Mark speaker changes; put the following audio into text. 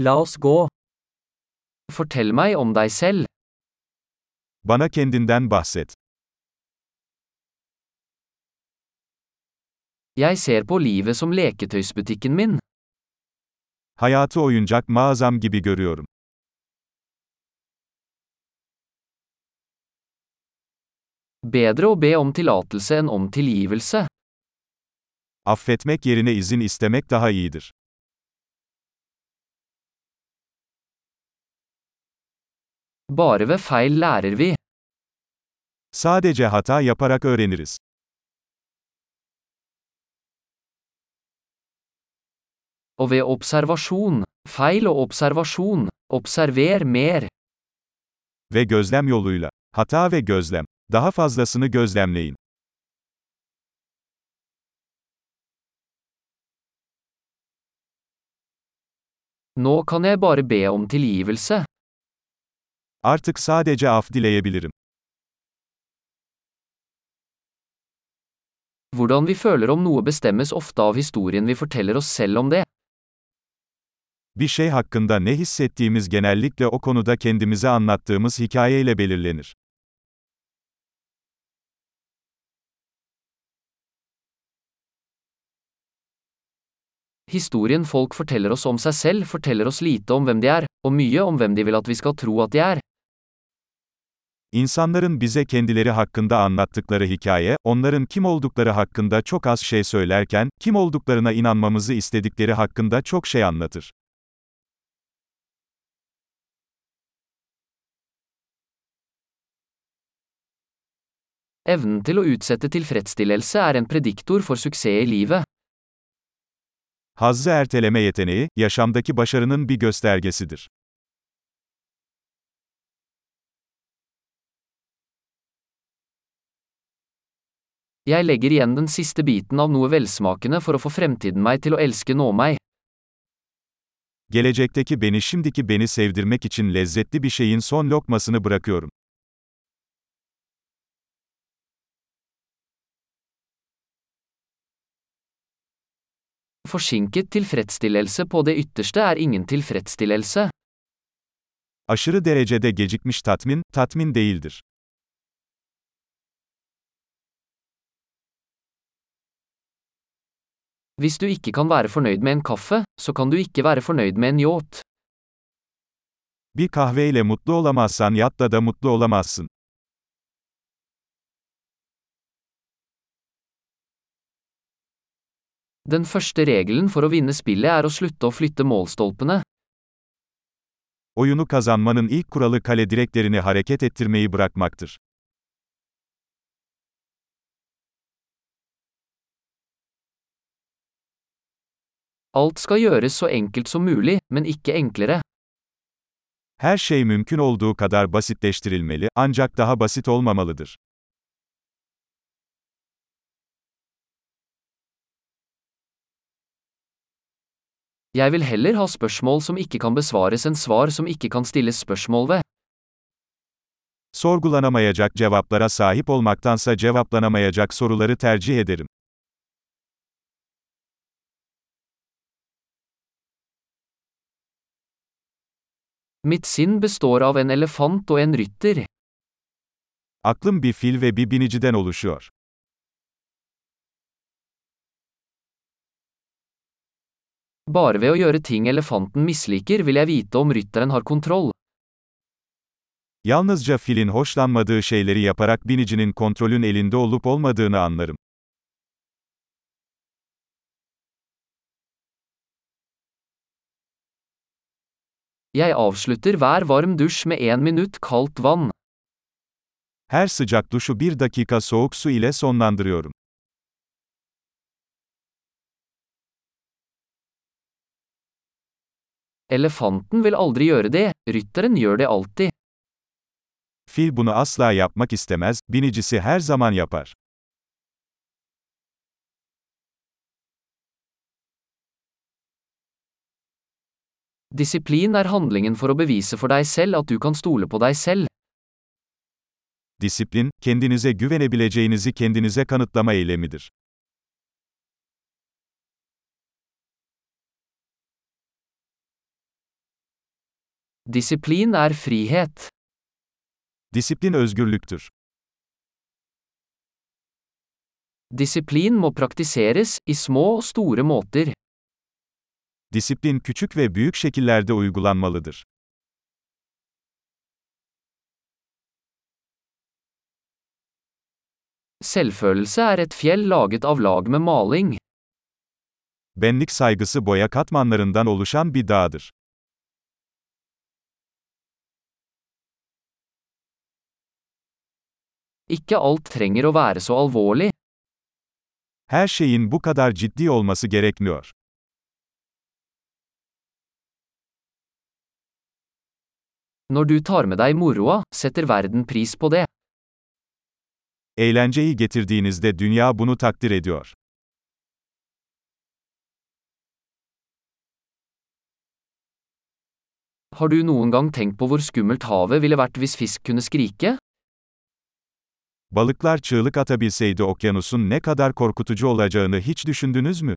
Speaker 1: La oss gå.
Speaker 2: Fortell meg om deg selv.
Speaker 3: Bana kendinden bahset.
Speaker 2: Jeg ser på livet som leketøysbutikken min.
Speaker 3: Hayatı oyuncak mağazam gibi görüyorum.
Speaker 2: Bedre å be om tillatelse enn om tilgivelse.
Speaker 3: Affetmek yerine izin istemek daha iyidir.
Speaker 2: Bare ved feil lærer vi.
Speaker 3: Sadece hata yaparak öğreniriz.
Speaker 2: Og ved observasjon. Feil og observasjon. Observer mer.
Speaker 3: Ve gözlem yoluyla. Hata ve gözlem. Daha fazlasını gözlemleyin.
Speaker 2: Nå kan jeg bare be om tilgivelse.
Speaker 3: Artık sadece af dileyebilirim.
Speaker 2: Hvordan vi føler om noe bestemmes ofte av historien vi forteller oss selv om det.
Speaker 3: Bir şey hakkında ne hissettiğimiz genellikle o konuda kendimize anlattığımız hikayeyle belirlenir.
Speaker 2: Historien folk forteller oss om seg selv, forteller oss lite om hvem de er, og mye om hvem de vil at vi skal tro at de er.
Speaker 3: İnsanların bize kendileri hakkında anlattıkları hikaye, onların kim oldukları hakkında çok az şey söylerken, kim olduklarına inanmamızı istedikleri hakkında çok şey anlatır.
Speaker 2: Evnen til å utsette tilfredsstillelse er en prediktor for suksess i livet.
Speaker 3: Hazzı erteleme yeteneği, yaşamdaki başarının bir göstergesidir.
Speaker 2: Jeg legger igjen den siste biten av noe velsmakende for å få fremtiden meg til å elske nå meg.
Speaker 3: Gelecekteki beni şimdiki beni sevdirmek için lezzetli bir şeyin son lokmasını bırakıyorum.
Speaker 2: Forsinket tilfredsstillelse på det ytterste er ingen tilfredsstillelse.
Speaker 3: Aşırı derecede gecikmiş tatmin, tatmin değildir.
Speaker 2: Hvis du ikke kan være fornøyd med en kaffe, så kan du ikke være fornøyd med en yacht.
Speaker 3: Bir kahveyle mutlu olamazsan yatta da mutlu olamazsın.
Speaker 2: Den første regelen for å vinne spillet er å slutte å flytte målstolpene.
Speaker 3: Oyunu kazanmanın ilk kuralı kale direklerini hareket ettirmeyi bırakmaktır.
Speaker 2: Alt skal gjøres så enkelt som mulig, men ikke enklere.
Speaker 3: Her şey mümkün olduğu kadar basitleştirilmeli, ancak daha basit olmamalıdır.
Speaker 2: Jeg vil heller ha spørsmål som ikke kan besvares enn svar som ikke kan stilles spørsmål ved.
Speaker 3: Sorgulanamayacak cevaplara sahip olmaktansa cevaplanamayacak soruları tercih ederim.
Speaker 2: Mitt sinn består av en elefant og en rytter.
Speaker 3: Aklım bir fil ve bir biniciden oluşuyor.
Speaker 2: Bare ved å gjøre ting elefanten misliker vil jeg vite om rytteren har kontroll.
Speaker 3: Yalnızca filin hoşlanmadığı şeyleri yaparak binicinin kontrolün elinde olup olmadığını anlarım.
Speaker 2: Jeg avslutter hver varm dusj med én minutt kaldt vann.
Speaker 3: Her sıcak duşu bir dakika soğuk su ile sonlandırıyorum.
Speaker 2: Elefanten vil aldri gjøre det, rytteren gjør det alltid.
Speaker 3: Fil bunu asla yapmak istemez, binicisi her zaman yapar.
Speaker 2: Disiplin er handlingen for å bevise for deg selv at du kan stole på deg selv.
Speaker 3: Disiplin, kendinize güvenebileceğinizi kendinize kanıtlama eylemidir.
Speaker 2: Disiplin er frihet.
Speaker 3: Disiplin özgürlüktür.
Speaker 2: Disiplin må praktiseres, i små og store måter.
Speaker 3: Disiplin küçük ve büyük şekillerde uygulanmalıdır.
Speaker 2: Selvfølelse er et fjell laget av lag med maling.
Speaker 3: Benlik saygısı boya katmanlarından oluşan bir dağdır.
Speaker 2: Ikke alt trenger å være så alvorlig.
Speaker 3: Her şeyin bu kadar ciddi olması gerekmiyor.
Speaker 2: Når du tar med deg moroa, setter verden pris på det.
Speaker 3: Eğlenceyi getirdiğinizde dünya bunu takdir ediyor.
Speaker 2: Har du noen gang tenkt på hvor skummelt havet ville vært hvis fisk kunne skrike?
Speaker 3: Balıklar çığlık atabilseydi okyanusun ne kadar korkutucu olacağını hiç düşündünüz mü?